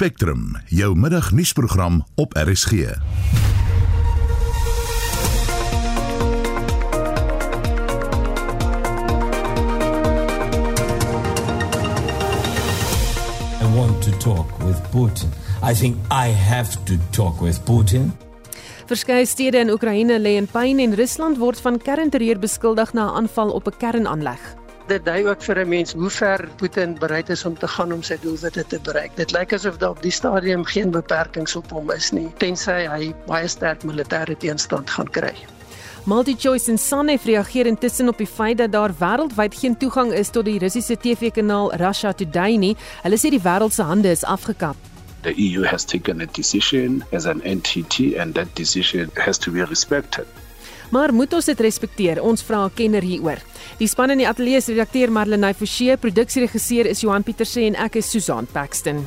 Spectrum, jou middagnuusprogram op RSG. I want to talk with Putin. I think I have to talk with Putin. Verskeie stede in Oekraïne lê in pyn en Rusland word van kernterreur beskuldig na 'n aanval op 'n kernaanleg. Dit dui ook vir 'n mens hoe ver Putin bereid is om te gaan om sy doelwitte te bereik. Dit lyk asof daar op die stadium geen beperkings op hom is nie, tensy hy baie sterk militêre teenstand gaan kry. MultiChoice en Sanef reageer intussen op die feit dat daar wêreldwyd geen toegang is tot die Russiese TV-kanaal Russia Today nie. Hulle sê die wêreld se hande is afgekap. The EU has taken a decision as an entity and that decision has to be respected. Maar moet ons dit respekteer? Ons vra 'n kenner hieroor. Die span in die ateljee se redakteur Marlenae Forsie, produksieregisseur is Johan Pieterse en ek is Susan Paxton.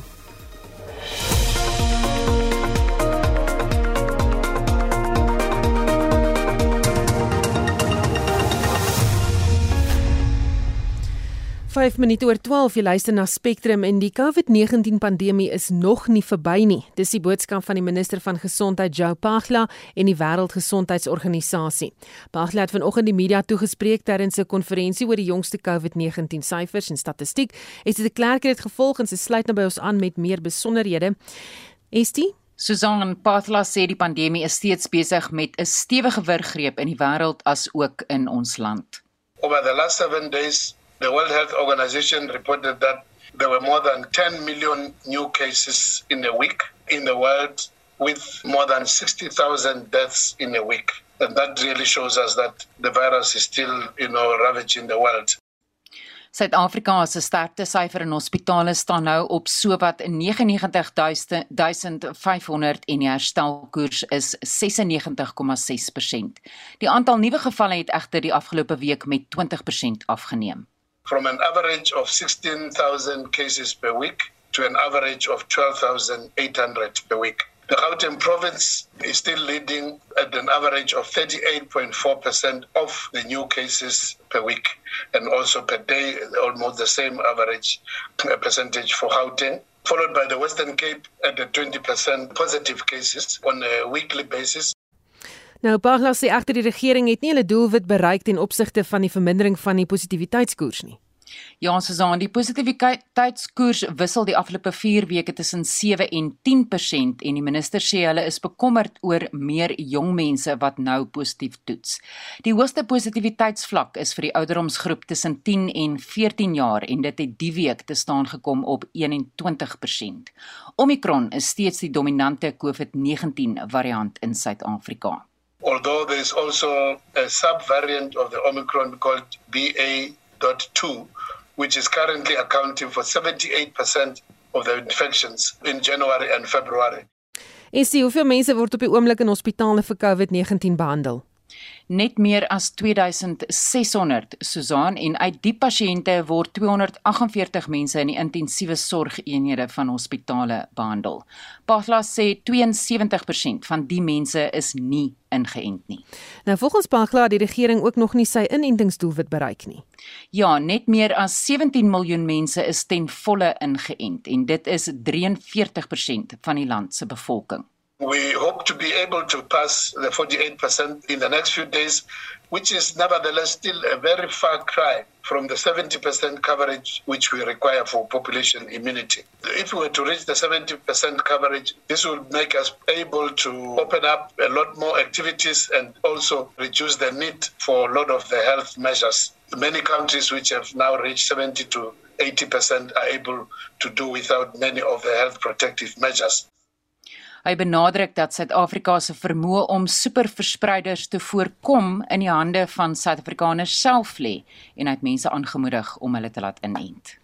5 minute oor 12 jy luister na Spectrum en die COVID-19 pandemie is nog nie verby nie. Dis die boodskap van die minister van gesondheid Joe Pagla en die Wêreldgesondheidsorganisasie. Pagla het vanoggend die media toegespreek terwyl 'n konferensie oor die jongste COVID-19 syfers en statistiek. Is dit 'n klerk het gevolg en sy sluit nou by ons aan met meer besonderhede. Estie Susan Pathla sê die pandemie is steeds besig met 'n stewige wurggreep in die wêreld as ook in ons land. Over the last 7 days The World Health Organization reported that there were more than 10 million new cases in a week in the world, with more than 60,000 deaths in a week. And that really shows us that the virus is still, you know, ravaging the world. Suid-Afrika se sterkte syfer in hospitale staan nou op sowat 99500 en die herstelkoers is 96,6%. Die aantal nuwe gevalle het egter die afgelope week met 20% afgeneem. From an average of 16,000 cases per week to an average of 12,800 per week. The Gauteng province is still leading at an average of 38.4% of the new cases per week and also per day, almost the same average uh, percentage for Gauteng. Followed by the Western Cape at the 20% positive cases on a weekly basis. Nou Pagla sê egter die regering het nie hulle doelwit bereik ten opsigte van die vermindering van die positiwiteitskoers nie. Ja, Susan, die positiwiteitskoers wissel die afgelope 4 weke tussen 7 en 10% en die minister sê hulle is bekommerd oor meer jong mense wat nou positief toets. Die hoogste positiwiteitsvlak is vir die ouderdomsgroep tussen 10 en 14 jaar en dit het die week te staan gekom op 21%. Omicron is steeds die dominante COVID-19 variant in Suid-Afrika. Although there's also a subvariant of the Omicron called BA.2, which is currently accounting for 78% of the infections in January and February. En sien hoeveel mense word op die oomblik in hospitale vir COVID-19 behandel? Net meer as 2600 Susan en uit die pasiënte word 248 mense in die intensiewe sorgeenhede van hospitale behandel. Pagla sê 72% van die mense is nie ingeënt nie. Nou volgens Pagla het die regering ook nog nie sy inentingsdoelwit bereik nie. Ja, net meer as 17 miljoen mense is ten volle ingeënt en dit is 43% van die land se bevolking. We hope to be able to pass the 48% in the next few days, which is nevertheless still a very far cry from the 70% coverage which we require for population immunity. If we were to reach the 70% coverage, this would make us able to open up a lot more activities and also reduce the need for a lot of the health measures. Many countries which have now reached 70 to 80% are able to do without many of the health protective measures. Hy benadruk dat Suid-Afrika se vermoë om superverspreiders te voorkom in die hande van Suid-Afrikaners self lê en hy het mense aangemoedig om hulle te laat inent.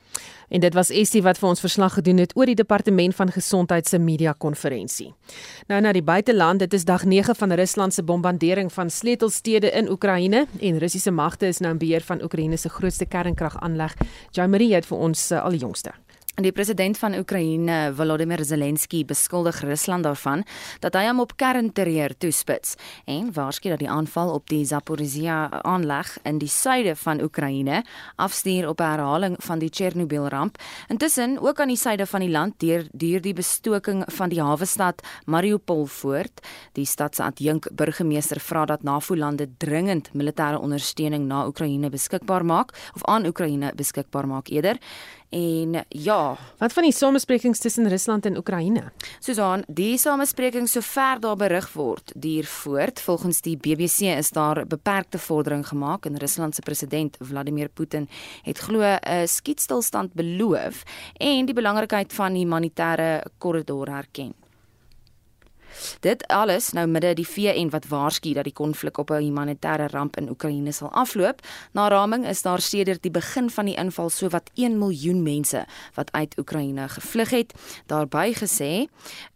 En dit was Estie wat vir ons verslag gedoen het oor die departement van gesondheid se media konferensie. Nou na die buiteland, dit is dag 9 van Rusland se bombardering van sleutelstede in Oekraïne en Russiese magte is nou in beheer van Oekraïne se grootste kernkragaanleg. Jean-Marie het vir ons uh, al die jongste. Die president van Oekraïne, Volodymyr Zelensky, beskuldig Rusland daarvan dat hy hom op kernterreur toespits en waarsku dat die aanval op die Zaporizhia aanleg in die suide van Oekraïne afstuur op 'n herhaling van die Chernobyl-ramp. Intussen, ook aan die suide van die land, deur deur die bestoking van die hawe stad Mariupol voort. Die stad se adjunk burgemeester vra dat NAVO-lande dringend militêre ondersteuning na Oekraïne beskikbaar maak of aan Oekraïne beskikbaar maak eerder. En ja, wat van die samesprekings tussen Rusland en Oekraïne? Susan, die samesprekings sover daar berig word, duur voort. Volgens die BBC is daar beperkte vordering gemaak en Rusland se president Vladimir Putin het glo 'n skietstilstand beloof en die belangrikheid van die humanitêre korridor herken. Dit alles nou midde die VN wat waarsku dat die konflik op 'n humanitêre ramp in Oekraïne sal afloop. Na raming is daar sedert die begin van die inval sowat 1 miljoen mense wat uit Oekraïne gevlug het. Daarby gesê,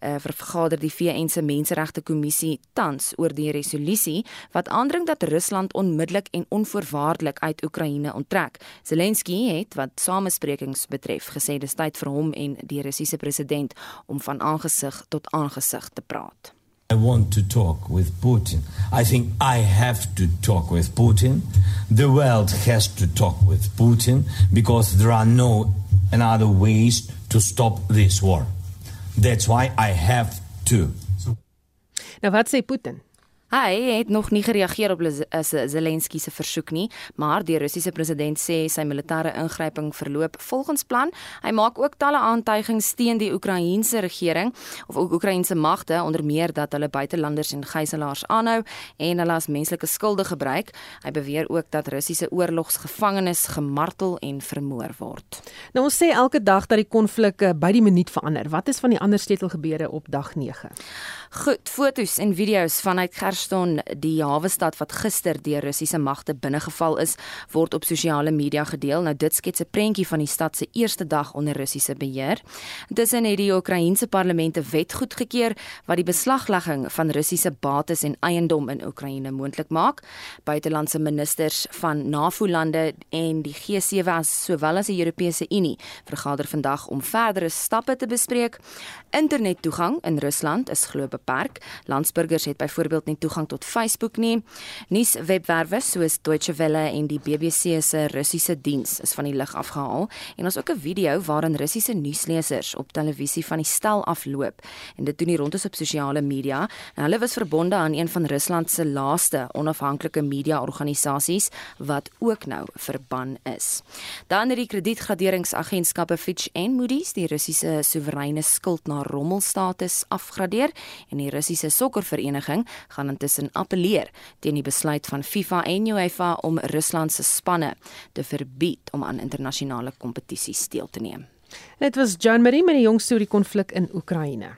uh, vergader die VN se Menseregte Kommissie tans oor die resolusie wat aandring dat Rusland onmiddellik en onvoorwaardelik uit Oekraïne onttrek. Zelensky het wat samesprekings betref gesê dis tyd vir hom en die Russiese president om van aangesig tot aangesig te praat. I want to talk with Putin. I think I have to talk with Putin. The world has to talk with Putin because there are no another ways to stop this war. That's why I have to. Nou wat sê Putin? Hy het nog nie gereageer op Zelensky se versoek nie, maar die Russiese president sê sy militêre ingryping verloop volgens plan. Hy maak ook talle aantuigings teen die Oekraïense regering of ook Oekraïense magte, onder meer dat hulle buitelanders en gijslaers aanhou en hulle as menslike skulde gebruik. Hy beweer ook dat Russiese oorlogsgevangenes gemartel en vermoor word. Nou ons sê elke dag dat die konflik eh, by die minuut verander. Wat is van die ander sleutelgebeure op dag 9? Goed, fotos en video's vanuit Gerstein, die hawe stad wat gister deur Russiese magte binnegeval is, word op sosiale media gedeel. Nou dit skets 'n prentjie van die stad se eerste dag onder Russiese beheer. Intussen het die Oekraïense parlement 'n wet goedgekeur wat die beslaglegging van Russiese bates en eiendom in Oekraïne moontlik maak. Buitelandse ministers van NAVO-lande en die G7 as sowel as die Europese Unie vergader vandag om verdere stappe te bespreek. Internettoegang in Rusland is glo beperk. Landsburgers het byvoorbeeld nie toegang tot Facebook nie. Nuuswebwerwe soos Deutsche Welle en die BBC se Russiese diens is van die lig afgehaal en ons ook 'n video waarin Russiese nuuslesers op televisie van die stel afloop en dit doen die rondes op sosiale media. Nou hulle was verbonde aan een van Rusland se laaste onafhanklike media organisasies wat ook nou verban is. Dan het die kredietgraderingsagentskappe Fitch en Moody's die Russiese soewereine skuld na rommelstatus afgradeer en die Russiese sokkervereniging gaan intussen appeleer teen die besluit van FIFA en UEFA om Rusland se spanne te verbied om aan internasionale kompetisies deel te neem. Dit was John Marie met die jongste oor die konflik in Oekraïne.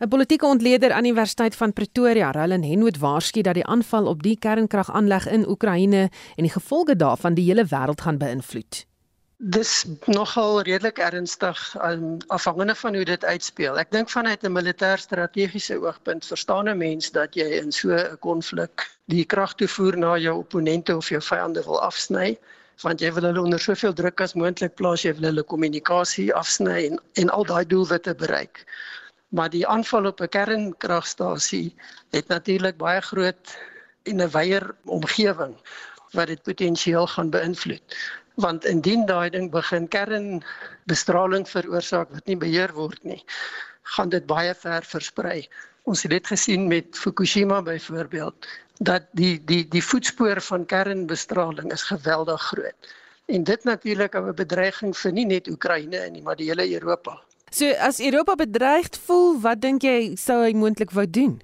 'n Politieke ontleder aan die Universiteit van Pretoria, Roland Henwood, waarsku dat die aanval op die kernkragaanleg in Oekraïne en die gevolge daarvan die hele wêreld gaan beïnvloed. Dis nogal redelik ernstig um, afhangende van hoe dit uitspeel. Ek dink vanuit 'n militêr strategiese oogpunt verstaan 'n mens dat jy in so 'n konflik die krag toevoer na jou opponente of jou vyande wil afsny want jy wil hulle onder soveel druk as moontlik plaas, jy wil hulle kommunikasie afsny en en al daai doelwitte bereik. Maar die aanval op 'n kernkragstasie het natuurlik baie groot en 'n wyeer omgewing wat dit potensieel gaan beïnvloed want indien daai ding begin kernbestraling veroorsaak wat nie beheer word nie, gaan dit baie ver versprei. Ons het dit gesien met Fukushima byvoorbeeld dat die die die voetspoor van kernbestraling is geweldig groot. En dit natuurlik 'n bedreiging vir nie net Oekraïne nie, maar die hele Europa. So as Europa bedreigd voel, wat dink jy sou hy moontlik wou doen?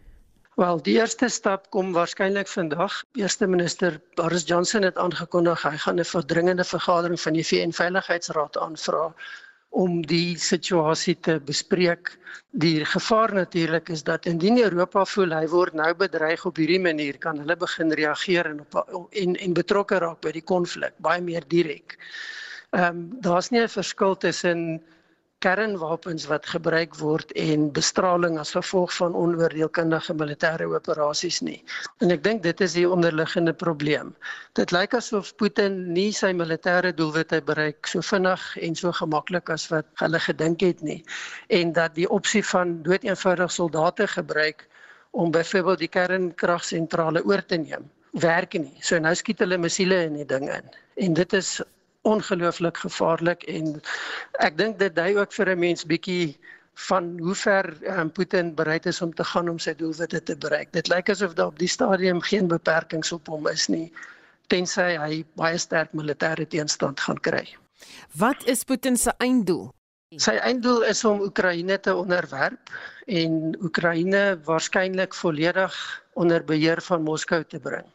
Wel, die eerste stap kom waarskynlik vandag. Eerste minister Boris Johnson het aangekondig hy gaan 'n verdringende vergadering van die VN Veiligheidsraad aanvra om die situasie te bespreek. Die gevaar natuurlik is dat indien Europa voel hy word nou bedreig op hierdie manier, kan hulle begin reageer en op en en betrokke raak by die konflik baie meer direk. Ehm um, daar's nie 'n verskil tussen kernwapens wat gebruik word en bestraling as gevolg van onoordeelkundige militêre operasies nie. En ek dink dit is die onderliggende probleem. Dit lyk asof Putin nie sy militêre doelwitte bereik so vinnig en so gemaklik as wat hulle gedink het nie en dat die opsie van doeteenvoudig soldate gebruik om byvoorbeeld die kernkragsentrale oor te neem werk nie. So nou skiet hulle missiele in die ding in. En dit is ongelooflik gevaarlik en ek dink dit dui ook vir 'n mens bietjie van hoe ver um, Putin bereid is om te gaan om sy doelwitte te bereik. Dit lyk asof daar op die stadium geen beperkings op hom is nie tensy hy baie sterk militêre teenstand gaan kry. Wat is Putin se einddoel? Sy einddoel is om Oekraïne te onderwerp en Oekraïne waarskynlik volledig onder beheer van Moskou te bring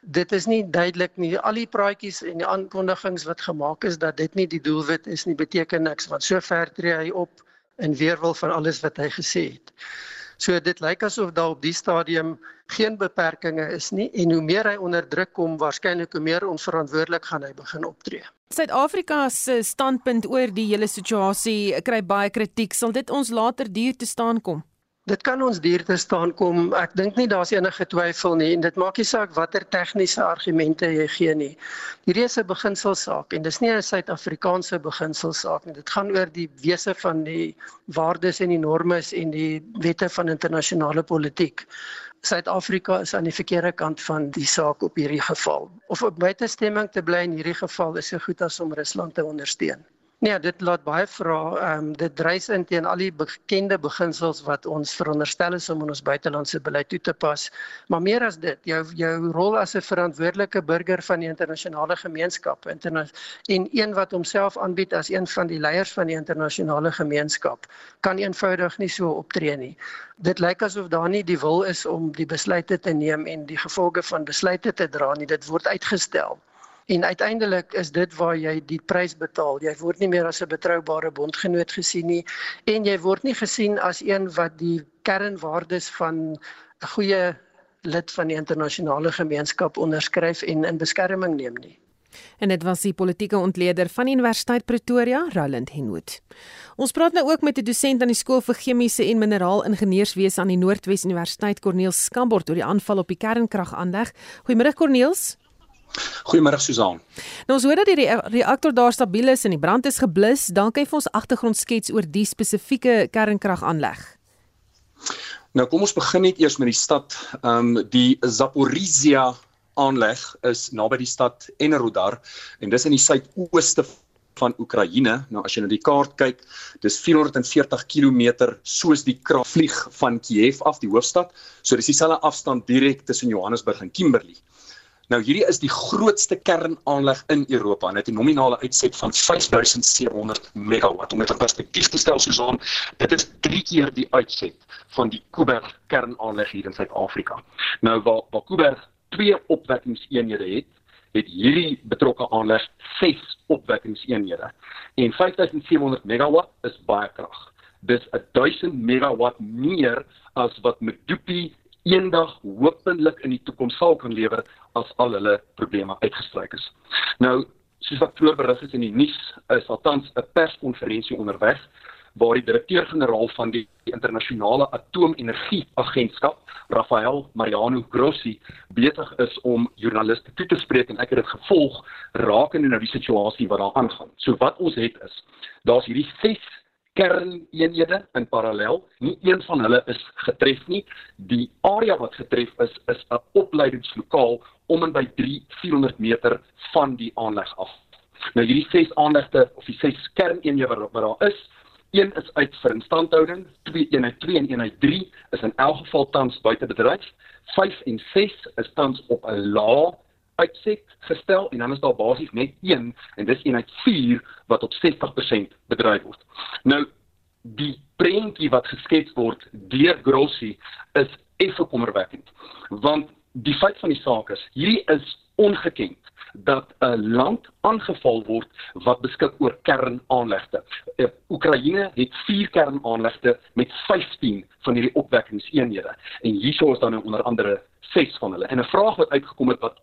dit is nie duidelik nie. Al die praatjies en die aankondigings wat gemaak is dat dit nie die doelwit is nie, beteken niks want sover tree hy op in weerwil van alles wat hy gesê het. So dit lyk asof daar op die stadium geen beperkings is nie en hoe meer hy onder druk kom, waarskynlik hoe meer onverantwoordelik gaan hy begin optree. Suid-Afrika se standpunt oor die hele situasie kry baie kritiek. Sal dit ons later duur te staan kom? Dit kan ons duur te staan kom. Ek dink nie daar's enige twyfel nie en dit maak nie saak watter tegniese argumente jy gee nie. Hierdie is 'n beginselsaak en dis nie 'n Suid-Afrikaanse beginselsaak nie. Dit gaan oor die wese van die waardes en die normes en die wette van internasionale politiek. Suid-Afrika is aan die verkeerde kant van die saak op hierdie geval. Of op buitestemming te bly in hierdie geval is so goed as om Rusland te ondersteun. Nee, dit laat baie vra. Ehm um, dit dryf in teen al die bekende beginsels wat ons veronderstel is om in ons buitelandse beleid toe te pas. Maar meer as dit, jou jou rol as 'n verantwoordelike burger van die internasionale gemeenskap, interna en een wat homself aanbied as een van die leiers van die internasionale gemeenskap, kan eenvoudig nie so optree nie. Dit lyk asof daar nie die wil is om die besluite te neem en die gevolge van besluite te dra nie. Dit word uitgestel. En uiteindelik is dit waar jy die prys betaal. Jy word nie meer as 'n betroubare bondgenoot gesien nie en jy word nie gesien as een wat die kernwaardes van 'n goeie lid van die internasionale gemeenskap onderskryf en in beskerming neem nie. En dit was die politieke ontleder van Universiteit Pretoria, Roland Henwood. Ons praat nou ook met 'n dosent aan die skool vir chemiese en mineraalingenieurswese aan die Noordwes Universiteit, Corneel Skambort, oor die aanval op die kernkragaanleg. Goeiemôre Corneels. Goeiemôre Susan. Nou ons hoor dat die reaktor daar stabiel is en die brand is geblus. Dan kan jy vir ons agtergrond skets oor die spesifieke kernkragaanleg. Nou kom ons begin net eers met die stad. Ehm um, die Zaporizhia aanleg is naby die stad Enerhodar en dis in die suidooste van Oekraïne. Nou as jy na die kaart kyk, dis 440 km soos die kragvlieg van Kiev af die hoofstad. So dis dieselfde afstand direk tussen Johannesburg en Kimberley. Nou hierdie is die grootste kernaanleg in Europa en het 'n nominale uitset van 5700 megawatt. Om dit in perspektief te stel, Susan, dit is 3 keer die uitset van die Kuiberg kernaanleg hier in Suid-Afrika. Nou waar waar Kuiberg twee opwekkingseenhede het, het hierdie betrokke aanleg 6 opwekkingseenhede. En 5700 megawatt is baie krag. Dis 1000 megawatt meer as wat Medupi eendag hopelik in die toekoms sal kan lewer as al hulle probleme uitgestryk is. Nou, soos wat vroeër berig is in die nuus, is althans 'n perskonferensie onderweg waar die direkteur-generaal van die internasionale atoomenergieagentskap, Rafael Mariano Grossi, besig is om joernaliste toe te spreek en ek het dit gevolg rakende nou die situasie wat daar aangaan. So wat ons het is, daar's hierdie 6 kerneenhede in parallel. Nie een van hulle is getref nie. Die area wat getref is is 'n opleidingslokaal om en by 3400 meter van die aanleg af. Nou hierdie ses aanlegte of die ses kerneenhede wat, wat daar is, een is uit vir instandhouding, twee eenheid 2 en eenheid 3 is in elk geval tans buite bedryf. 5 en 6 is tans op 'n lae uitset gestel en dan is daar basies net een en dis eenheid 4 wat op 60% bedryf word. Nou die prentjie wat geskets word deur Grossi is effe kommerwekkend. Want die feit van die saak is, hierdie is ongeken dat 'n land aangeval word wat beskik oor kernaanlegte. Uh, Oekraïne het 4 kernaanlegte met 15 van hierdie opwekkingseenhede en hierso is dan nou onder andere 6 van hulle. En 'n vraag wat uitgekom het wat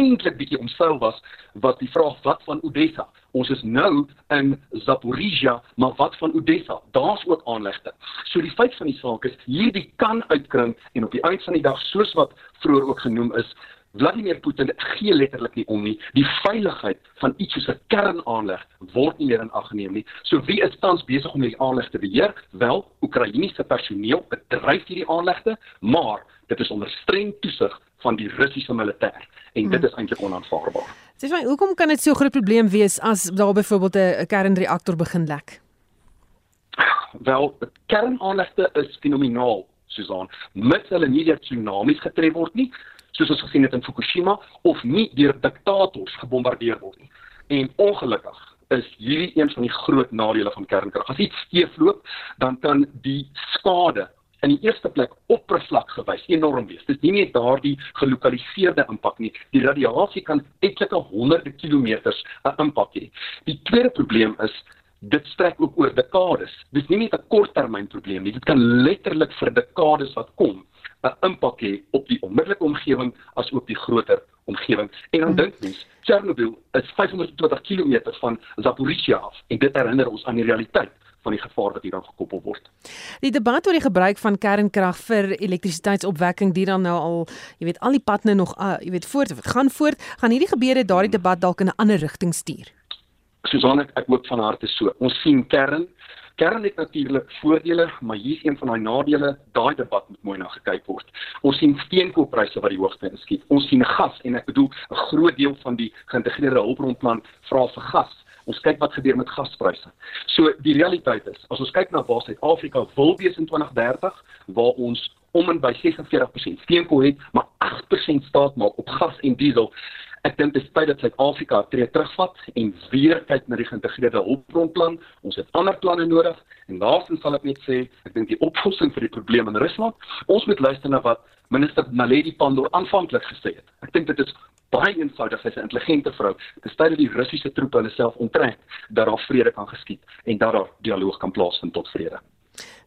eintlik bietjie omseil was wat die vraag wat van Odessa ons is nou in Zaporizhia maar wat van Odessa daar's ook aanlegte so die feit van die saak is hierdie kan uitkring en op die einde van die dag soos wat vroeër ook genoem is Vladimir Putin gee letterlik nie om nie. Die veiligheid van iets soos 'n kernaanleg word nie meer in ag geneem nie. So wie is tans besig om hierdie aanleg te beheer? Wel, Oekraïense personeel bedryf hierdie aanlegte, maar dit is onder streng toesig van die Russiese militêr en dit hmm. is eintlik onaanvaarbaar. Sê vir my, hoekom kan dit so 'n groot probleem wees as daar byvoorbeeld 'n kernreaktor begin lek? Wel, kernaanlegte is fenomenaal, Susan. Mits hulle nie deur tsunamies getref word nie, soos ons gesien het in Fukushima of nie deur diktators gebombardeer word nie. En ongelukkig is hierdie een van die groot nadele van kernkrag. As iets skeefloop, dan kan die skade in die eerste plek oppervlak gewys enorm wees. Dit is nie net daardie gelokaliseerde impak nie. Die radiasie kan etlike honderde kilometers 'n impak hê. Die tweede probleem is dit strek ook oor dekades. Dit is nie net 'n korttermynprobleem nie. Dit kan letterlik vir dekades wat kom 'n impak hê op die onmiddellike omgewing as ook die groter omgewing. En dan hmm. dink mens, Chernobyl is 520 km van Zaporizhia af en dit herinner ons aan die realiteit van die gevaar wat hieraan gekoppel word. Die debat oor die gebruik van kernkrag vir elektrisiteitsopwekking duur dan nou al, jy weet, al die pad nou nog, uh, jy weet, voort, wat gaan voort, gaan hierdie gebeure daardie debat dalk in 'n ander rigting stuur. Susan ek, ek hoop van harte so. Ons sien kern Kern het natuurlik voordele, maar hier is een van daai nadele. Daai debat moet mooi na gekyk word. Ons sien steenkoolpryse wat die hoogte inskiet. Ons sien gas en ek bedoel 'n groot deel van die geïntegreerde hulpbronplan vra vir gas. Ons kyk wat gebeur met gaspryse. So die realiteit is, as ons kyk na waar Suid-Afrika wil wees in 2030, waar ons om en by 46% steenkool het, maar 8% staat maak op gas en diesel, Ek dink dit is tyd dat Suid-Afrika tree terugvat en weer kyk na die geïntegreerde hulpbronplan. Ons het ander planne nodig en laastens sal ek net sê, ek dink die oplossing vir die probleem in Rusland, ons moet luister na wat minister Naledi Pandor aanvanklik gesê het. Ek dink dit is baie eenvoudig, sy's 'n intelligente vrou. Dit is tyd dat die Russiese troepe hulle self onttrek dat daar vrede kan geskied en dat daar dialoog kan plaasvind tot vrede.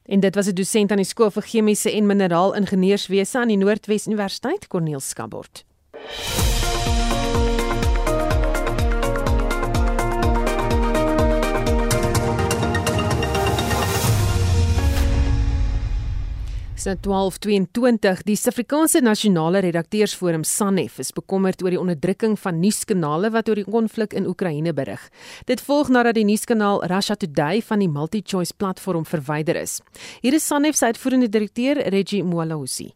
En dit was 'n dosent aan die skool vir chemiese en mineraal ingenieurswese aan die Noordwes Universiteit, Corneel Skabort. Dit 1222 die Suid-Afrikaanse Nasionale Redakteursforum SANEF is bekommerd oor die onderdrukking van nuuskanale wat oor die konflik in Oekraïne berig. Dit volg nadat die nuuskanaal Russia Today van die MultiChoice platform verwyder is. Hier is SANEF se uitvoerende direkteur Reggie Mwalausi.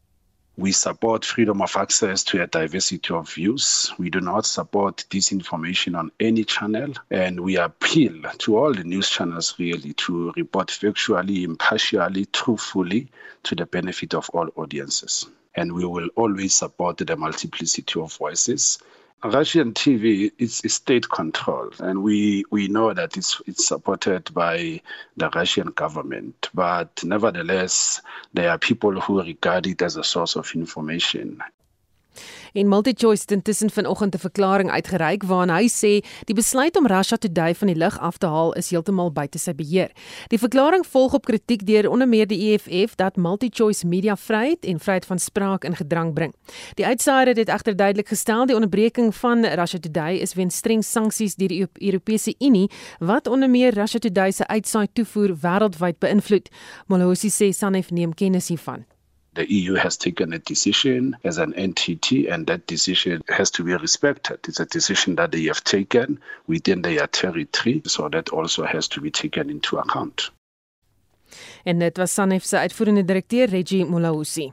We support freedom of access to a diversity of views. We do not support disinformation on any channel. And we appeal to all the news channels really to report factually, impartially, truthfully to the benefit of all audiences. And we will always support the multiplicity of voices Russian TV is, state controlled, and we, we know that it's, it's supported by the Russian government. But nevertheless, there are people who regard it as a source of information en MultiChoice het intussen vanoggend 'n verklaring uitgereik waarin hy sê die besluit om Russia Today van die lig af te haal is heeltemal buite sy beheer. Die verklaring volg op kritiek deur onder meer die EFF dat MultiChoice media vryheid en vryheid van spraak in gedrang bring. Die uitsaaier het egter duidelik gestel die onderbreking van Russia Today is weens streng sanksies deur die Europese Unie wat onder meer Russia Today se uitsaai toevoer wêreldwyd beïnvloed. Molosi sê Sanef neem kennis hiervan. The EU has taken a decision as an entity, and that decision has to be respected. It's a decision that they have taken within their territory, so that also has to be taken into account. En dit was SANEF se uitvoerende direkteur Reggie Molausi.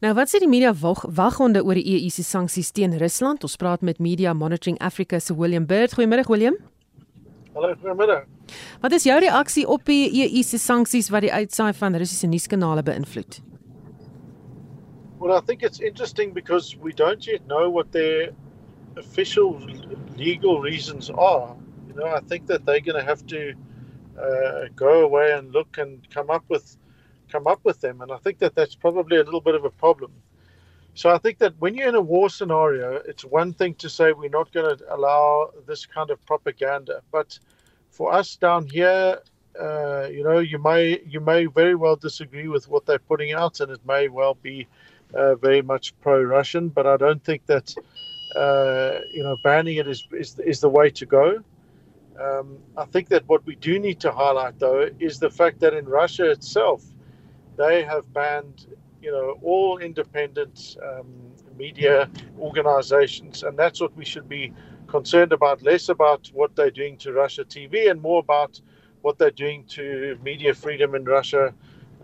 Nou wat sê die media wag waghonde oor die EU se sanksies teen Rusland? Ons praat met Media Monitoring Africa se William Bird. Goeiemôre William. Hallo, goeiemôre. Wat is jou reaksie op die EU se sanksies wat die uitsaai van Russiese nuuskanale beïnvloed? Well, I think it's interesting because we don't yet know what their official legal reasons are. You know, I think that they're going to have to uh, go away and look and come up with come up with them, and I think that that's probably a little bit of a problem. So I think that when you're in a war scenario, it's one thing to say we're not going to allow this kind of propaganda, but for us down here, uh, you know, you may you may very well disagree with what they're putting out, and it may well be very much pro-Russian, but I don't think that uh, you know, banning it is, is is the way to go. Um, I think that what we do need to highlight, though, is the fact that in Russia itself, they have banned, you know, all independent um, media organizations, and that's what we should be concerned about. Less about what they're doing to Russia TV, and more about what they're doing to media freedom in Russia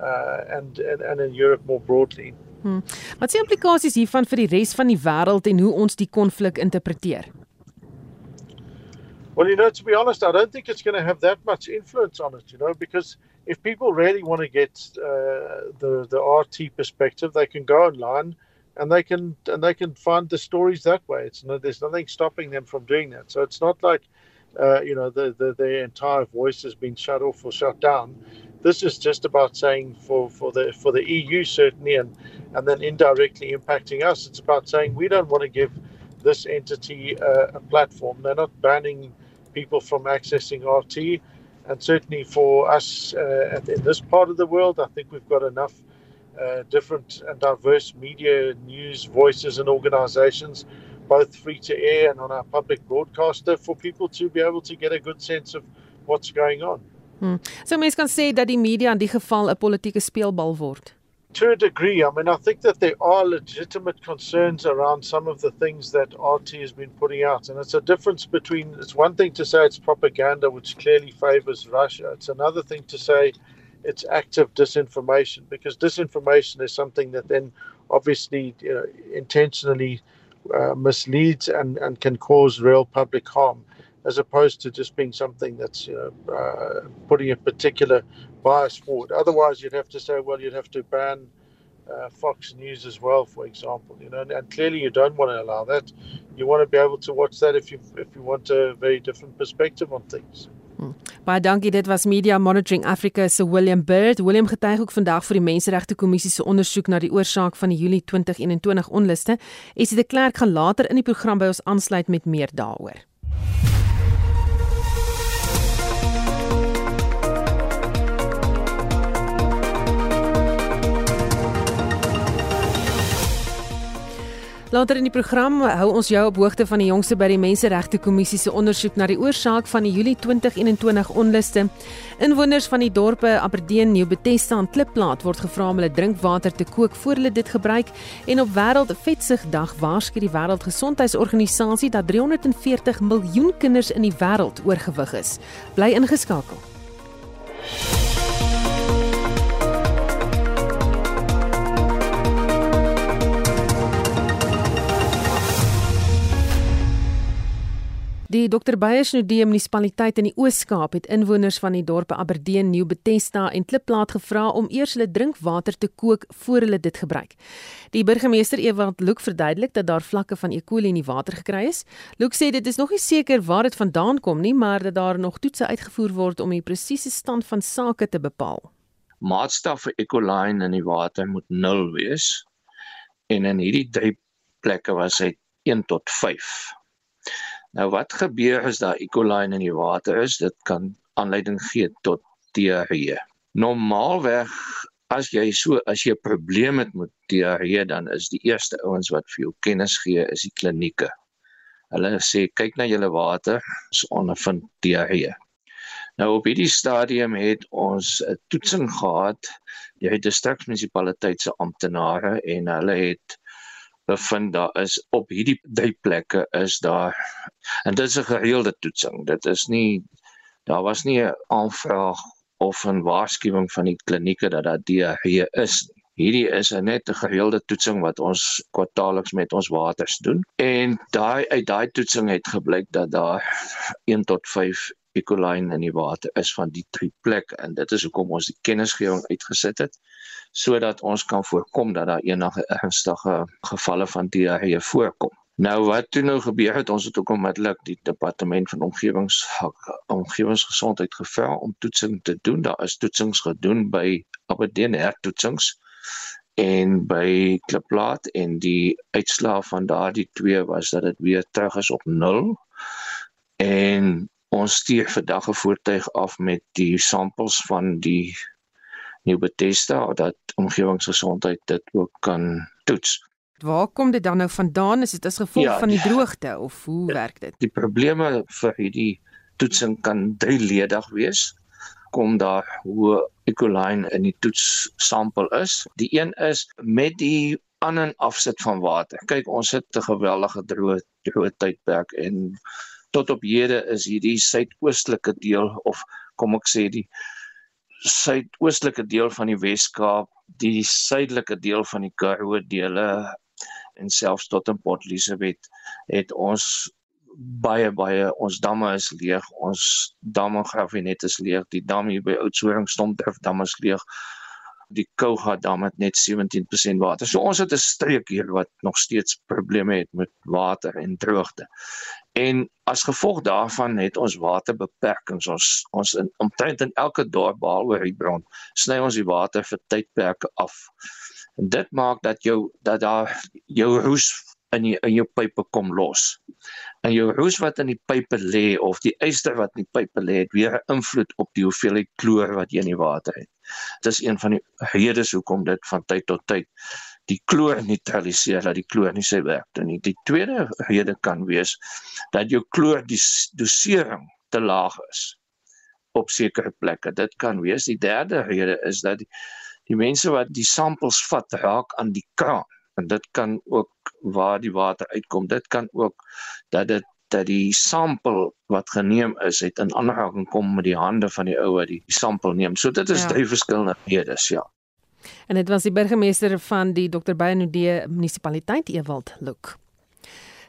uh, and, and and in Europe more broadly. Hmm. Wat is implikasies hiervan vir die res van die wêreld en hoe ons die konflik interpreteer? Well, you know, to be honest, I don't think it's going to have that much influence on it, you know, because if people really want to get uh, the the RT perspective, they can go online and they can and they can find the stories that way. It's no, there's nothing stopping them from doing that. So it's not like uh, you know the, the the entire voice has been shut off or shut down. This is just about saying for for the for the EU certainly and and then indirectly impacting us. It's about saying we don't want to give this entity uh, a platform. They're not banning people from accessing RT. And certainly for us uh, in this part of the world, I think we've got enough uh, different and diverse media, news, voices, and organizations, both free to air and on our public broadcaster, for people to be able to get a good sense of what's going on. Hmm. So mense kan sê dat die media in die geval 'n politieke speelbal word. to a degree. I mean, I think that there are legitimate concerns around some of the things that RT has been putting out. And it's a difference between, it's one thing to say it's propaganda, which clearly favors Russia. It's another thing to say it's active disinformation, because disinformation is something that then obviously you know, intentionally uh, misleads and, and can cause real public harm. As opposed to just being something that's you know uh, putting a particular bias forward. Otherwise, you'd have to say, well, you'd have to ban uh, Fox News as well, for example. You know, and, and, clearly you don't want to allow that. You want to be able to watch that if you if you want a very different perspective on things. Hmm. Baie dankie. Dit was Media Monitoring Africa se William Bird. William getuig ook vandag vir die Menseregte Kommissie se ondersoek na die oorsaak van die Julie 2021 onluste. Esie de Klerk gaan later in die program by ons aansluit met meer daaroor. Later in die program hou ons jou op hoogte van die jongste by die Menseregte Kommissie se ondersoek na die oorsaak van die Julie 2021 onluste. Inwoners van die dorpe Aberdeen, New Bethesda en Klipplaat word gevra om hulle drinkwater te kook voor hulle dit gebruik en op Wêreld Vetsigdag waarsku die Wêreldgesondheidsorganisasie dat 340 miljoen kinders in die wêreld oorgewig is. Bly ingeskakel. Die Dr. Beyers Nudee munisipaliteit in die Oos-Kaap het inwoners van die dorpe Aberdeen, New Bethesda en Klipplaat gevra om eers hulle drinkwater te kook voor hulle dit gebruik. Die burgemeester Ewald Loek verduidelik dat daar vlakke van E. coli in die water gekry is. Loek sê dit is nog nie seker waar dit vandaan kom nie, maar dat daar nog toetse uitgevoer word om die presiese stand van sake te bepaal. Maatstaf vir E. coli in die water moet 0 wees. En in hierdie drie plekke was hy 1 tot 5. Nou wat gebeur as daar E. coli in die water is? Dit kan aanleiding gee tot diarree. Normaalweg as jy so as jy 'n probleem het met diarree dan is die eerste ouens wat vir jou kennis gee is die klinieke. Hulle sê kyk na julle water, is ondervind diarree. Nou op hierdie stadium het ons 'n toetsing gehad deur die distriksmunisipaliteit se amptenare en hulle het bevind daar is op hierdie drie plekke is daar en dit is 'n gereelde toetsing. Dit is nie daar was nie 'n aanvraag of 'n waarskuwing van die klinieke dat daar diarree is nie. Hierdie is net 'n gereelde toetsing wat ons kwartaalliks met ons waters doen. En daai uit daai toetsing het gebleik dat daar 1 tot 5 E. coli in die water is van die drie plekke en dit is hoekom ons die kennisgewing uitgesit het sodat ons kan voorkom dat daar enige ernstige gevalle van diarree voorkom. Nou wat toe nou gebeur het ons het ook onmiddellik die departement van omgewings omgewingsgesondheid gevra om toetsing te doen. Daar is toetsings gedoen by Aberdeen hertoetsings en by Kliplaat en die uitslae van daardie twee was dat dit weer terug is op 0 en ons stuur vandag 'n voertuig af met die samples van die New Bethesda dat omgewingsgesondheid dit ook kan toets. Waar kom dit dan nou vandaan? Is dit as gevolg ja, van die droogte of hoe werk dit? Die probleme vir hierdie toetsing kan drieledig wees. Kom daar hoe E. coli in die toets sampel is. Die een is met die aan en afsit van water. Kyk, ons het 'n geweldige droë droë tydperk en tot op hede is hierdie suidoostelike deel of kom ek sê die suidoostelike deel van die Wes-Kaap, die suidelike deel van die Karoo dele en selfs tot in Port Elizabeth het ons baie baie ons damme is leeg ons damme grafinet is leeg die dam hier by Oudtshoorn Stompdrif dam is leeg die Kouga dam het net 17% water. So ons het 'n streek hier wat nog steeds probleme het met water en droogte. En as gevolg daarvan het ons waterbeperkings. Ons ons in omtrent in elke dorp behalwe Riebron sny ons die water vir tydperke af. En dit maak dat jou dat daar jou roes in die, in jou pype kom los. En jou roes wat in die pype lê of die yster wat in die pype lê, het weer 'n invloed op die hoeveelheid kloor wat jy in die water het. Dit is een van die redes hoekom dit van tyd tot tyd die kloor neutraliseer dat die kloor nie sy werk doen nie. Die tweede rede kan wees dat jou kloor die dosering te laag is op sekere plekke. Dit kan wees. Die derde rede is dat die, die mense wat die samples vat raak aan die kraan en dit kan ook waar die water uitkom. Dit kan ook dat dit dat die sampel wat geneem is het in aanraking kom met die hande van die ou wat die sampel neem. So dit is ja. drie verskillende redes, ja. En dit was die burgemeester van die Dr. Beyenudee munisipaliteit Ewald Luk.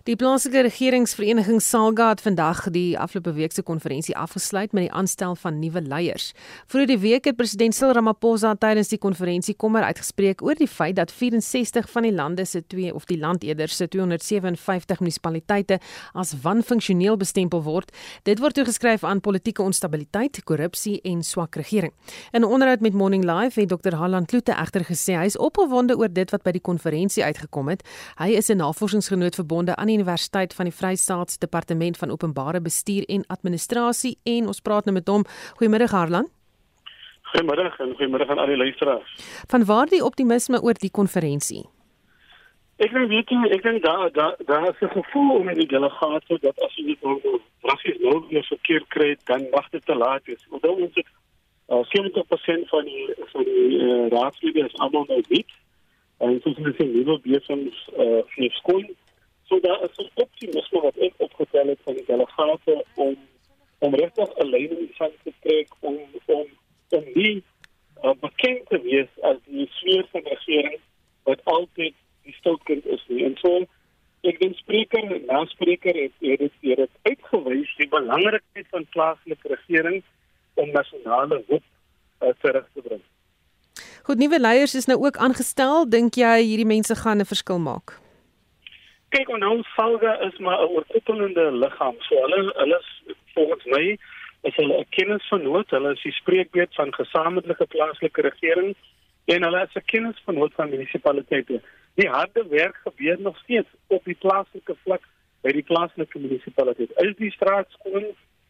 Die plaaslike regeringsvereniging Salga het vandag die afgelope week se konferensie afgesluit met die aanstel van nuwe leiers. Vroeger die week het president Cyril Ramaphosa tydens die konferensie kommer uitgespreek oor die feit dat 64 van die lande se twee of die land eerder se 257 munisipaliteite as wanfunksioneel bestempel word. Dit word toegeskryf aan politieke onstabiliteit, korrupsie en swak regering. In 'n onderhoud met Morning Live het Dr. Halland Kloete egter gesê hy is opgewonde oor dit wat by die konferensie uitgekom het. Hy is 'n navorsingsgenoot verbonde aan Universiteit van die Vrystaat Departement van Openbare Bestuur en Administrasie en ons praat nou met hom. Goeiemôre Harlan. Goeiemôre en goeiemôre aan al die luisteraars. Van waar die optimisme oor die konferensie? Ek dink weet jy, ek dink daar daar daar is 'n gevoel onder die delegate dat as jy dit nou presies nou weer verkeer kry, dan mag dit te laat wees. Onthou ons het uh, 70% van die van die uh, raadslede is almal nou wit. En soos ons sien, nuwe besighede uh, vir skool So daar is 'n optimisme wat ek opgetel het van die delegate om om regtig 'n leiding van te trek om om om die uh, bekend te wees as die sweer van regering wat altyd die stoutkind is nie. En so ek dink spreker na spreker het het dit hier het uitgewys die belangrikheid van plaaslike regering om nasionale hoop uh, terug te bring. Goed, nuwe leiers is nou ook aangestel. Dink jy hierdie mense gaan 'n verskil maak? Kyk en nou Salga is maar 'n oorkoepelende liggaam. So hulle hulle volgens my is hulle 'n kennisvernoot. Hulle is die spreekbeurt van gesamentlike plaaslike regering en hulle is 'n kennisvernoot van munisipaliteite. Die harde werk gebeur nog steeds op die plaaslike vlak by die plaaslike munisipaliteit. Is die straat skoon?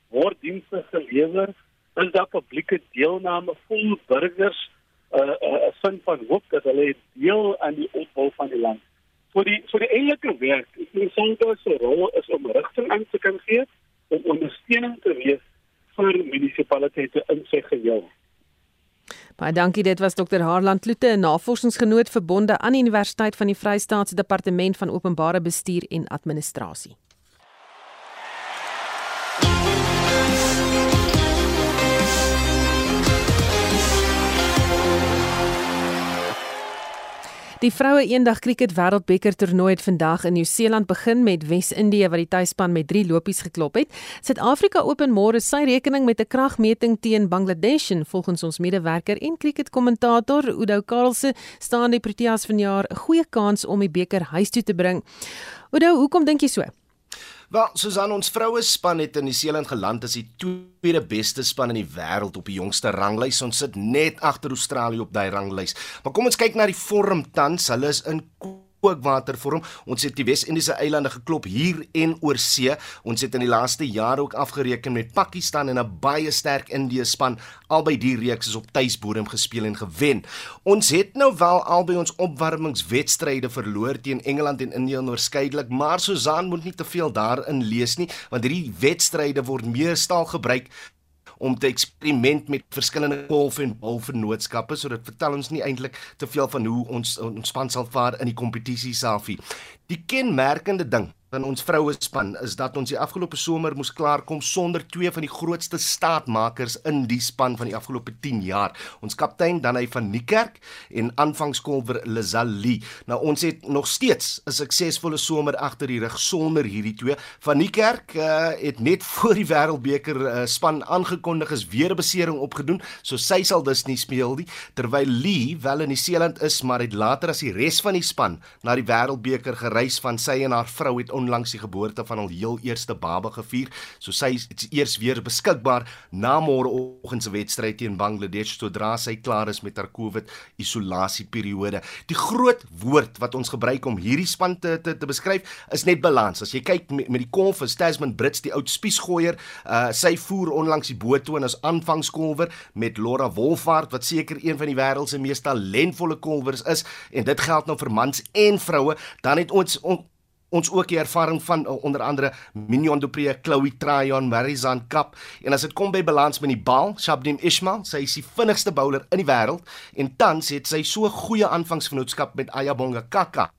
Word dienste gelewer? Is daar publieke deelname vol burgers? 'n uh, uh, sin van hoop dat hulle deel aan die opbou van die land vir die vir die enige werk, die sentrum se rol is om rigting aan te kan gee en ondersteuning te wees vir munisipaliteite in sy geheel. Baie dankie, dit was Dr. Harland 'n navorsingsgenoot verbonde aan die Universiteit van die Vrystaatse Departement van Openbare Bestuur en Administrasie. Die vroue eendag krieket wêreldbeker toernooi het vandag in Nieu-Seeland begin met Wes-Indië wat die tuisspan met 3 lopies geklop het. Suid-Afrika open môre sy rekening met 'n kragmeting teen Bangladesh en volgens ons medewerker en krieketkommentator Udo Karlse staan die Proteas vanjaar 'n goeie kans om die beker huis toe te bring. Udo, hoekom dink jy so? Wel, Susan, ons vroue span het in New Zealand geland as die tweede beste span in die wêreld op die jongste ranglys. Ons sit net agter Australië op daai ranglys. Maar kom ons kyk na die vorm tans. Hulle is in kookwatervorm. Ons het die Wes-Indiese eilande geklop hier en oor see. Ons het in die laaste jare ook afgereken met Pakistan en 'n baie sterk Indië span. Albei die reeks is op tuisbodem gespeel en gewen. Ons het nou wel albei ons opwarmingswedstryde verloor teen Engeland en Indië oorskeidelik, maar Susan moet nie te veel daarin lees nie, want hierdie wedstryde word meestal gebruik om te eksperiment met verskillende golf en balvennootskappe sodat vertel ons nie eintlik te veel van hoe ons ons span sal vaar in die kompetisie selfie. Die kenmerkende ding van ons vroue span is dat ons die afgelope somer moes klaarkom sonder twee van die grootste staatmakers in die span van die afgelope 10 jaar. Ons kaptein Danai van Niekerk en aanvangskolwer Lazali. Nou ons het nog steeds 'n suksesvolle somer agter die rug sonder hierdie twee. Van Niekerk uh, het net voor die Wêreldbeker uh, span aangekondig is weer 'n besering opgedoen, so sy sal dus nie speel nie, terwyl Lee wel in die Seeland is, maar het later as die res van die span na die Wêreldbeker gereis van sy en haar vrou het onlangs die geboorte van hul heel eerste baba gevier. So sy is eers weer beskikbaar na môreoggend se wedstryd teen Bangladesh sodra sy klaar is met haar COVID isolasieperiode. Die groot woord wat ons gebruik om hierdie span te te, te beskryf is net balans. As jy kyk met, met die kolf is Tasman Brits die oud spiesgooier, uh sy voer onlangs die boot toe en as aanvangskolwer met Laura Wolfhard wat seker een van die wêreld se mees talentvolle kolwers is en dit geld nou vir mans en vroue. Dan het ons on, ons ook die ervaring van uh, onder andere Mignon Dupree, Chloe Tryon, Marizan Kap en as dit kom by balans met die bal, Shabnim Ismail, sy is die vinnigste bowler in die wêreld. En tans het sy so goeie aanvangsvennootskap met Ayabonga Kaka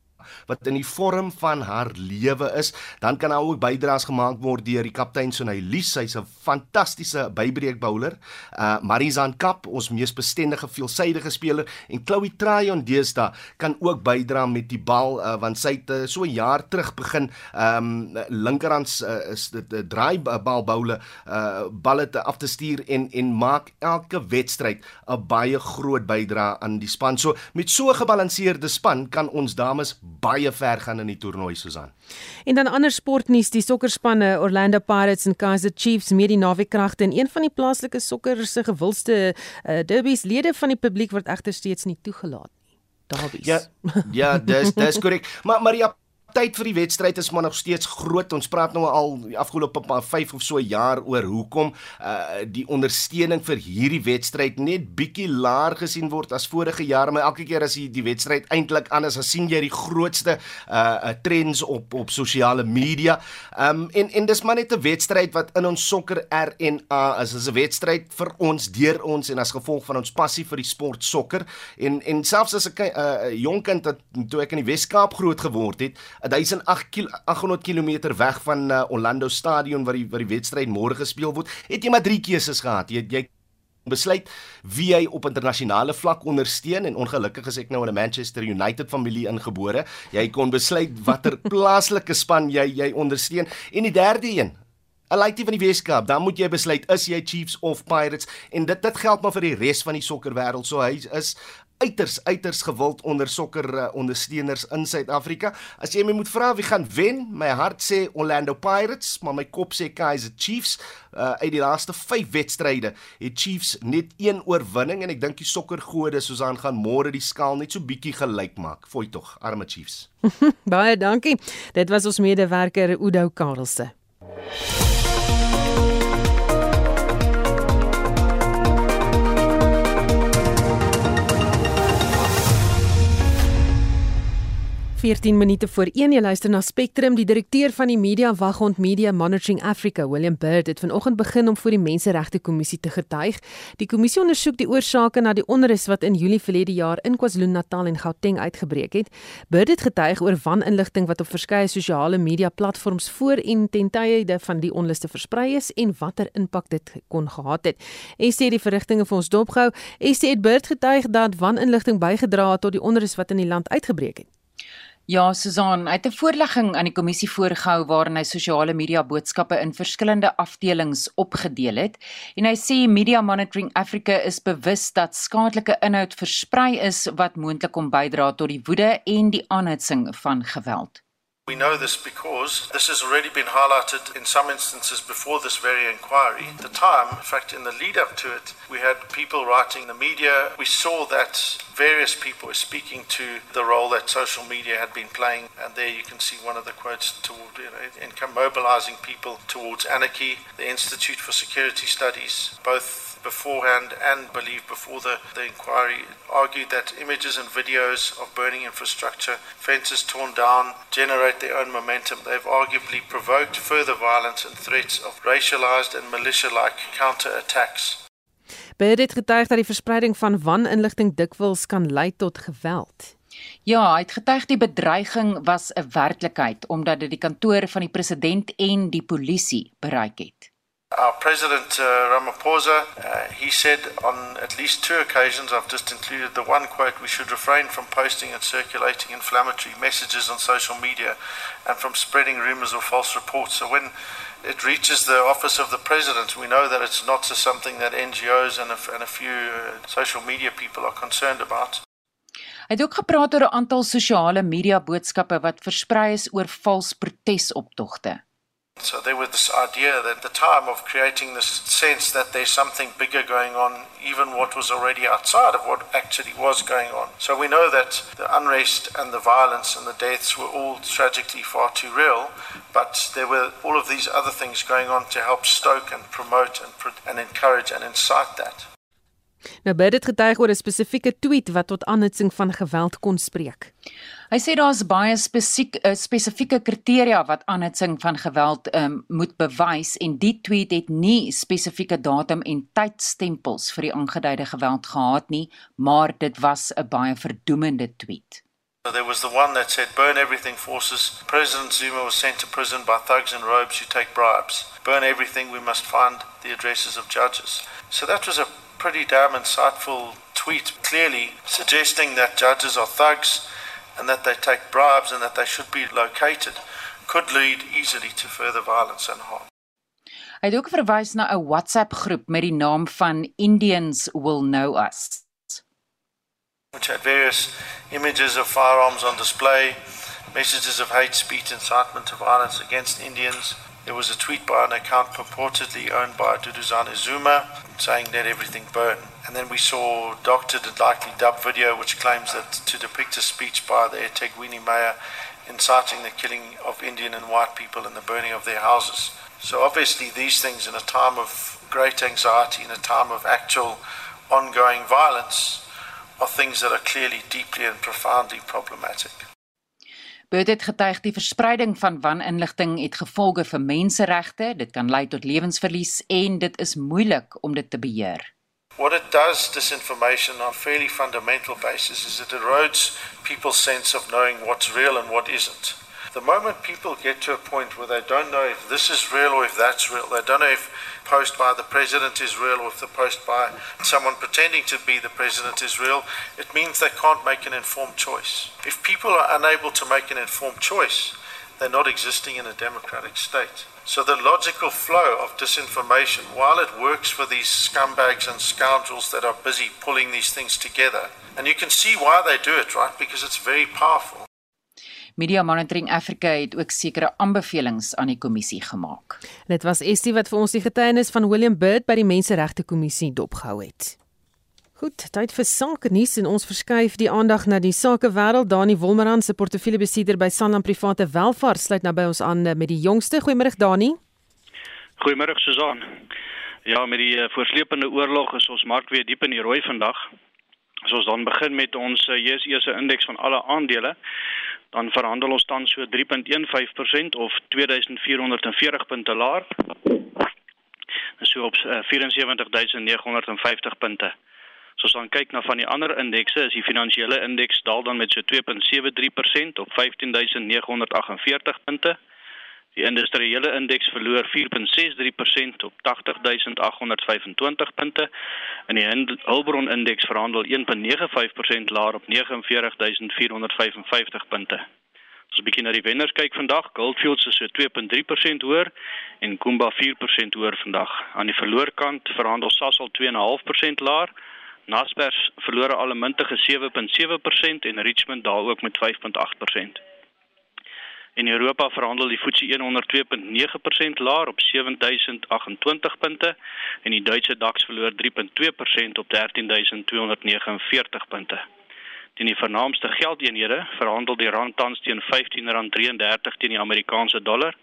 wat in die vorm van haar lewe is, dan kan haar ook bydraes gemaak word deur die kaptein Sonay Lee, sy's 'n fantastiese bybreek bowler. Uh Marizan Kap, ons mees bestendige veelsidige speler en Chloe Tryon deesdae kan ook bydra met die bal uh, want sy het uh, so 'n jaar terug begin um linkerhands uh, is dit 'n uh, draai bal bowler uh balle te af te stuur en en maak elke wedstryd 'n baie groot bydrae aan die span. So met so 'n gebalanseerde span kan ons dames baie ver gaan in die toernooi Susan. En dan ander sportnuus, die sokkerspanne Orlando Pirates en Kaizer Chiefs met die naweekkragte en een van die plaaslike sokker se gewildste uh, derbies lede van die publiek word egter steeds nie toegelaat nie. Derbies. Ja, ja, dis dis korrek. Maar maar ja tyd vir die wedstryd is maar nog steeds groot. Ons praat nou al die afgelope 5 of so jaar oor hoekom uh die ondersteuning vir hierdie wedstryd net bietjie laer gesien word as vorige jare, maar elke keer as jy die wedstryd eintlik anders as sien jy die grootste uh trends op op sosiale media. Um en en dis maar net 'n wedstryd wat in ons sokker RNA is. Dit is 'n wedstryd vir ons deur ons en as gevolg van ons passie vir die sport sokker en en selfs as 'n uh, jong kind wat toe ek in die Wes-Kaap groot geword het, 1800 km weg van uh, Orlando Stadion waar die waar die wedstryd môre gespeel word, het jy maar drie keuses gehad. Jy jy besluit wie jy op internasionale vlak ondersteun en ongelukkig is ek nou in 'n Manchester United familie ingebore. Jy kon besluit watter plaaslike span jy jy ondersteun en die derde een 'n laaitjie van die Weskaap, dan moet jy besluit is jy Chiefs of Pirates en dit dit geld maar vir die res van die sokkerwêreld. So hy is uiters uiters gewild onder sokker uh, ondersteuners in Suid-Afrika. As jy my moet vra wie gaan wen, my hart sê Orlando Pirates, maar my kop sê Kaizer Chiefs. Uh, uit die laaste 5 wedstryde het Chiefs net een oorwinning en ek dink die sokkergode soos aan gaan môre die skaal net so bietjie gelyk maak. Fooi tog, arme Chiefs. Baie dankie. Dit was ons medewerker Udo Karelse. 14 minute voor 1 jy luister na Spectrum die direkteur van die Media Waghond Media Monitoring Africa William Bird het vanoggend begin om voor die Menseregte Kommissie te getuig. Die kommissie ondersoek die oorsake na die onrus wat in Julie verlede jaar in KwaZulu-Natal en Gauteng uitgebreek het. Bird het getuig oor waninligting wat op verskeie sosiale media platforms voor en ten tye van die onluste versprei is en watter impak dit kon gehad het. En sê die verrigtinge vir ons dopgehou. Sê het Bird getuig dat waninligting bygedra het tot die onrus wat in die land uitgebreek het. Ja, Susan, hy het 'n voorlegging aan die kommissie voorgehou waarin hy sosiale media boodskappe in verskillende afdelings opgedeel het en hy sê Media Monitoring Africa is bewus dat skadelike inhoud versprei is wat moontlik kom bydra tot die woede en die aanhitsing van geweld. We know this because this has already been highlighted in some instances before this very inquiry. At the time, in fact, in the lead up to it, we had people writing in the media. We saw that various people were speaking to the role that social media had been playing. And there you can see one of the quotes toward you know, income mobilizing people towards anarchy. The Institute for Security Studies, both beforehand and believe before the, the inquiry argued that images and videos of burning infrastructure, fences torn down, generate their own momentum. They've arguably provoked further violence and threats of racialized and militia-like counterattacks. Beide het getuig dat die verspreiding van waninligting dikwels kan lei tot geweld. Ja, hy het getuig die bedreiging was 'n werklikheid omdat dit die kantore van die president en die polisie bereik het. Our President uh, Ramaphosa, uh, he said on at least two occasions, I've just included the one quote, we should refrain from posting and circulating inflammatory messages on social media and from spreading rumors or false reports. So when it reaches the office of the President, we know that it's not just something that NGOs and a, and a few uh, social media people are concerned about. Hy het ook gepraat oor 'n aantal sosiale media boodskappe wat versprei is oor vals protesoptogte. So there was this idea that at the time of creating this sense that there's something bigger going on, even what was already outside of what actually was going on. So we know that the unrest and the violence and the deaths were all tragically far too real, but there were all of these other things going on to help stoke and promote and, and encourage and incite that. Nou baie dit getuig oor 'n spesifieke tweet wat tot aanhitsing van geweld kon spreek. Hy sê daar's baie spesifiek uh, spesifieke kriteria wat aanhitsing van geweld um, moet bewys en die tweet het nie spesifieke datum en tydstempels vir die aangeduide geweld gehad nie, maar dit was 'n baie verdoemende tweet. There was the one that said, Burn everything forces. President Zuma was sent to prison by thugs in robes who take bribes. Burn everything, we must find the addresses of judges. So that was a pretty damn insightful tweet, clearly suggesting that judges are thugs and that they take bribes and that they should be located, could lead easily to further violence and harm. Hy het ook verwys na 'n WhatsApp-groep met die naam van Indians Will Know Us. Which had various images of firearms on display, messages of hate speech, incitement to violence against Indians, There was a tweet by an account purportedly owned by Duduzane Zuma saying that everything burn. And then we saw doctored and likely dub video which claims that to depict a speech by the eThekwini mayor inciting the killing of Indian and white people and the burning of their houses. So obviously these things in a time of great anxiety, in a time of actual ongoing violence, are things that are clearly deeply and profoundly problematic. Burt het getuig die verspreiding van waninligting het gevolge vir menseregte, dit kan lei tot lewensverlies en dit is moeilik om dit te beheer. What it does disinformation on a fairly fundamental basis is it erodes people's sense of knowing what's real and what isn't. The moment people get to a point where they don't know if this is real or if that's real, they don't know if post by the president is real or if the post by someone pretending to be the president is real, it means they can't make an informed choice. If people are unable to make an informed choice, they're not existing in a democratic state. So the logical flow of disinformation, while it works for these scumbags and scoundrels that are busy pulling these things together, and you can see why they do it, right? Because it's very powerful. Media Monitoring Africa het ook sekere aanbevelings aan die kommissie gemaak. Dit was Estie wat vir ons die getuienis van William Bird by die Menseregte Kommissie dopgehou het. Goed, tyd vir sake nuus en ons verskuif die aandag na die sakewêreld. Dani Wolmeran se portefeuillebesitter by Sanlam Private Welvaart sluit nou by ons aan met die jongste. Goeiemôre Dani. Goeiemôre Susan. Ja, met die eh, voorsleepende oorlog is ons mark weer diep in die rooi vandag. As ons dan begin met ons JSE eh, se indeks van alle aandele, dan verhandel ons tans so 3.15% of 2440 punte laer. Dis so op 74950 eh, punte. So as ons kyk na van die ander indekse, is die finansiële indeks daal dan met so 2.73% op 15948 punte. Die industriële indeks verloor 4.63% op 80825 punte en die Hulbron indeks verhandel 1.95% laer op 49455 punte. As ons begin na die wenners kyk vandag, Goldfields is so 2.3% hoër en Kumba 4% hoër vandag. Aan die verloorkant verhandel Sasol 2.5% laer. Naspers verloor alle muntige 7.7% en Richmond daal ook met 5.8%. In Europa verhandel die FTSE 100 2.9% laer op 7028 punte en die Duitse DAX verloor 3.2% op 13249 punte. Teen die vernaamste geldeenhede verhandel die rand tans teen R15.33 teen die Amerikaanse dollar,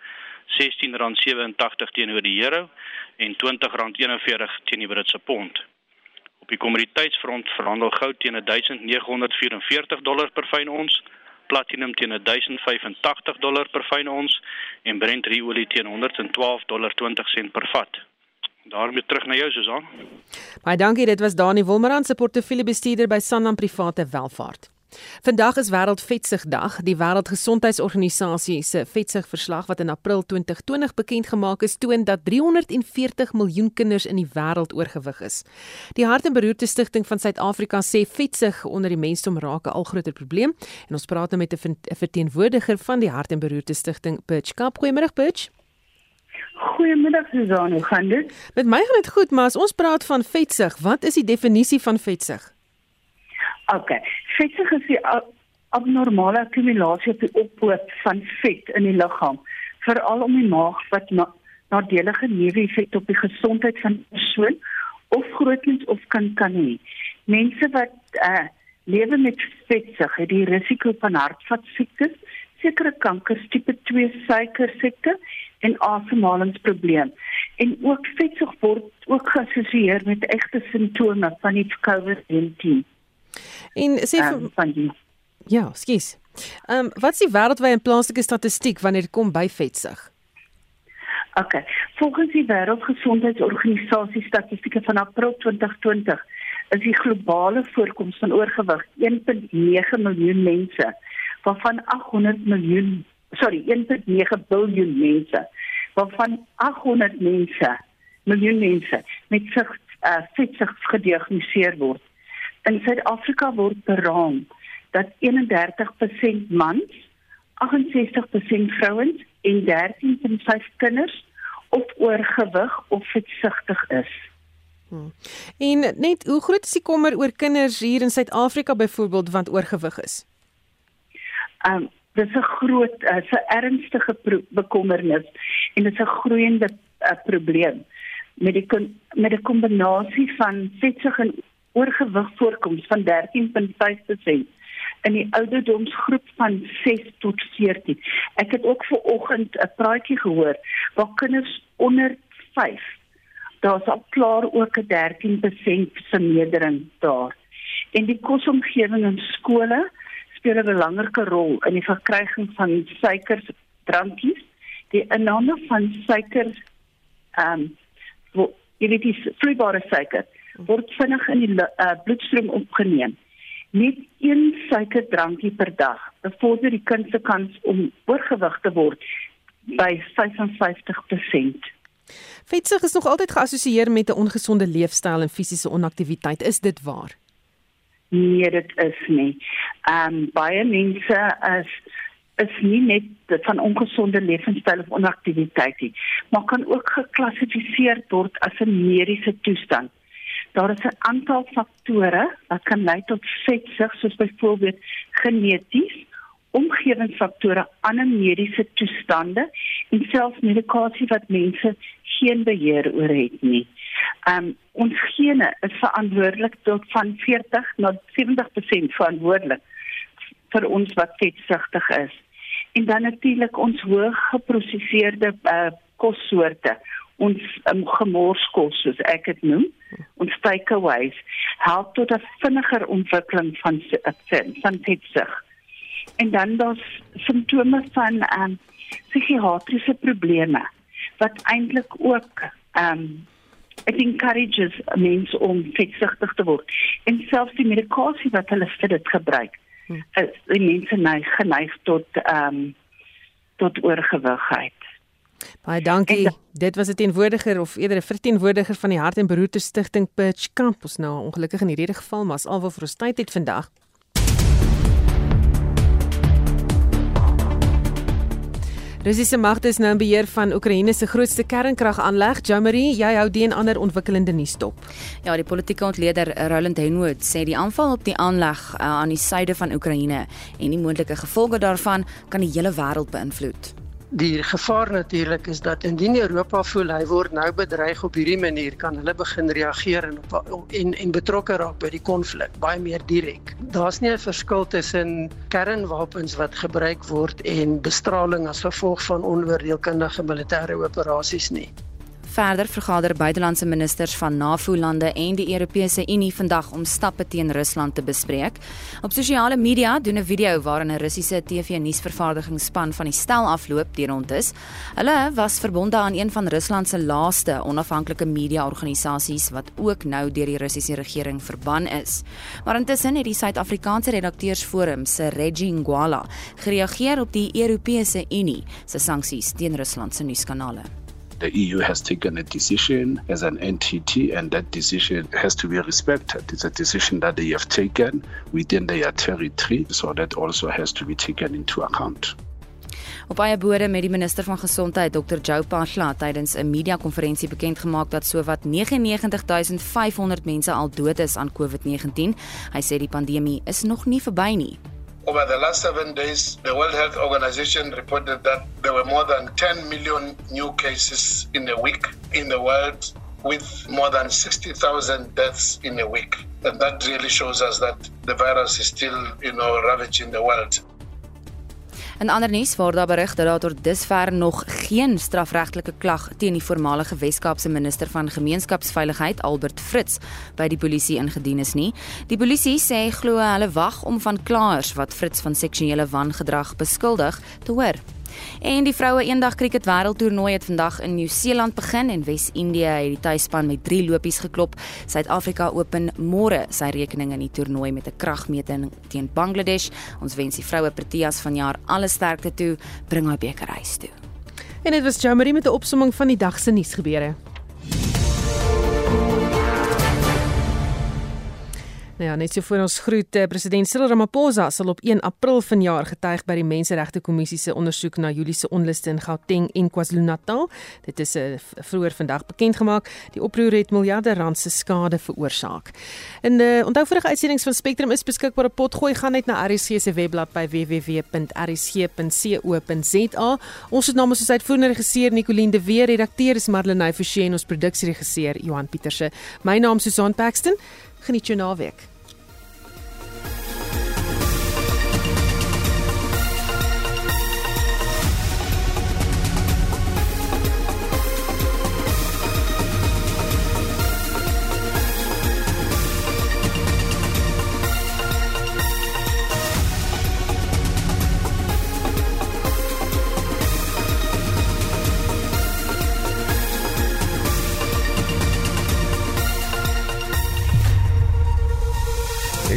R16.87 teenoor die euro en R20.41 teen die Britse pond. Die kommoditeitsfront verhandel goud teen 1944 dollar per fyn ons, platinum teen 1085 dollar per fyn ons en Brent ruolie teen 112 dollar 20 sent per vat daarmee terug na jou Susan. Baie dankie, dit was Dani Wolmerand se portefeuljebestuurder by Sanlam Private Welvaart. Vandag is wêreld vetsigdag. Die Wêreldgesondheidsorganisasie se vetsigverslag wat in April 2020 bekend gemaak is, toon dat 340 miljoen kinders in die wêreld oorgewig is. Die Hart en Beroerte Stichting van Suid-Afrika sê vetsig onder die mensdom raak 'n al groter probleem en ons praat nou met 'n verteenwoordiger van die Hart en Beroerte Stichting, Butch Kap. Goeiemôre Butch. Goeiemiddag Susan, hoe gaan dit? Met my gaan dit goed, maar as ons praat van vetsig, wat is die definisie van vetsig? OK. Vetsig is die abnormale akkumulasie op die ophoop van vet in die liggaam, veral om die maag wat na, nadelige neeweffekte op die gesondheid van 'n persoon of grootens of kan kan hê. Mense wat uh lewe met vetsig, het die risiko van hartvaskiektes, sekere kankers, tipe 2 suikersiekte en asemhalingsprobleem. En ook vetsig word ook geassosieer met egte simptome van die COVID-19. En sê um, van die Ja, skus. Ehm um, wat is die wêreldwye en plaaslike statistiek wanneer dit kom by vetsig? OK. Volgens die Wêreldgesondheidsorganisasie statistieke van April 2020 is die globale voorkoms van oorgewig 1.9 miljoen mense waarvan 800 miljoen sorry 1.9 biljoen mense waarvan 800 mense miljoen mense met sig uh, vetsig gediagnoseer word in Suid-Afrika word beraam dat 31% mans 68% vrouens en 13.5 kinders of oorgewig of vetsigtig is Hmm. En net hoe groot is die kommer oor kinders hier in Suid-Afrika byvoorbeeld wat oorgewig is? Um dis 'n groot uh, 'n ernstige bekommernis en dit is 'n groeiende uh, probleem met die met 'n kombinasie van vetsig en oorgewig voorkoms van 13.5% in die ouderdomsgroep van 6 tot 14. Ek het ook ver oggend 'n praatjie gehoor waar kinders onder 5 daar's al klaar ook 'n 13% vermeerdering daar. En die kosomgewing in skole speel 'n belangrike rol in die verkryging van suikers drankies. Die inname van suiker ehm um, jy weet dis vloeibare suiker word vinnig in die uh, bloedstroom opgeneem. Net een suikerdrankie per dag bevorder die kind se kans om oorgewig te word by 55%. Vetsig is nog altyd geassosieer met 'n ongesonde leefstyl en fisiese onaktiwiteit. Is dit waar? Nee, dit is nie. Ehm um, baie mense is is nie net van ongesonde lewenstyl of onaktiwiteit nie, maar kan ook geklassifiseer word as 'n mediese toestand. Daar is 'n aantal faktore wat kan lei tot vetsig, soos byvoorbeeld geneties, omgewingsfaktore, ander mediese toestande en selfs medikasie wat mense geen beheer oor het nie. Um ons gene is verantwoordelik tot van 40 na 70% verantwoordelik vir ons wat vetsigtig is. En dan natuurlik ons hoog geprosesseerde uh, kossoorte, ons um, gemorskos soos ek dit noem, ons takeaways help tot 'n vinniger ontwikkeling van van vetsig. En dan daar's simptome van um, psigiatriese probleme wat eintlik ook um it encourages mense om vetsigtig te word. En selfs die medikasie wat hulle vir dit gebruik, hmm. is die mense neig geneig tot um, tot oorgewigheid. Baie dankie. En, dit was 'n teenwoordiger of eerder 'n verteenwoordiger van die Hart en Beroerte Stichting Pitch Campus nou ongelukkig in hierdie geval, maar as alwoor vir ons tyd het vandag. Russiese magte is nou in beheer van Oekraïne se grootste kernkragaanleg. Jamari, jy hou die en ander ontwikkelende nuus dop. Ja, die politieke ontleder Roland Henwood sê die aanval op die aanleg uh, aan die suide van Oekraïne en die moontlike gevolge daarvan kan die hele wêreld beïnvloed. Die gevaar natuurlik is dat indien Europa voel hy word nou bedreig op hierdie manier, kan hulle begin reageer en op en en betrokke raak by die konflik baie meer direk. Daar's nie 'n verskil tussen kernwapens wat gebruik word en bestraling as gevolg van onoordeelkundige militêre operasies nie. Verder vergader buitelandse ministers van NAVO-lande en die Europese Unie vandag om stappe teen Rusland te bespreek. Op sosiale media doen 'n video waarin 'n Russiese TV-nuusvervaardigingsspan van die stel afloop deur rond is. Hulle was verbonde aan een van Rusland se laaste onafhanklike media-organisasies wat ook nou deur die Russiese regering verban is. Maar intussen het die Suid-Afrikaanse Redakteursforum se Reggie Ngwala gereageer op die Europese Unie se sanksies teen Rusland se nuuskanale. The EU has taken a decision as an entity, and that decision has to be respected. It's a decision that they have taken within their territory, so that also has to be taken into account. Op baie bodem met die minister van gesondheid Dr Joe Pahla tydens 'n media-konferensie bekend gemaak dat sowat 99500 mense al dood is aan COVID-19. Hy sê die pandemie is nog nie verby nie. Over the last seven days, the World Health Organization reported that there were more than 10 million new cases in a week in the world, with more than 60,000 deaths in a week. And that really shows us that the virus is still, you know, ravaging the world. In ander nuus word daar berig dat daar tot dusver nog geen strafregtelike klag teen die voormalige Wes-Kaapse minister van gemeenskapsveiligheid Albert Fritz by die polisie ingedien is nie. Die polisie sê glo hulle wag om van klaers wat Fritz van seksuele wangedrag beskuldig te hoor. En die vroue eendag kriket wêreldtoernooi het vandag in Nieu-Seeland begin en Wes-Indië het die tuisspan met 3 lopies geklop. Suid-Afrika open môre sy rekening in die toernooi met 'n kragmeting teen Bangladesh. Ons wens die vroue Proteas vanjaar alle sterkte toe, bring haar beker huis toe. En dit was Jamie met 'n opsomming van die dag se nuusgebeure. Nou ja, net so voor ons groet, eh, president Cyril Ramaphosa sal op 1 April vanjaar getuig by die Menseregte Kommissie se ondersoek na Julie se onluste in Gauteng en KwaZulu-Natal. Dit is 'n uh, vroeër vandag bekend gemaak. Die oproer het miljarde rand se skade veroorsaak. En uh, onthou vorige uitsendings van Spectrum is beskikbaar op potgooi gaan net na RSG se webblad by www.rsg.co.za. Ons het namens ons uitvoerende regisseur Nicoline de Weer, redakteur is Marlenae Forsie en ons produksieregisseur Johan Pieterse. My naam is Susan Paxton. Geniet jou naweek.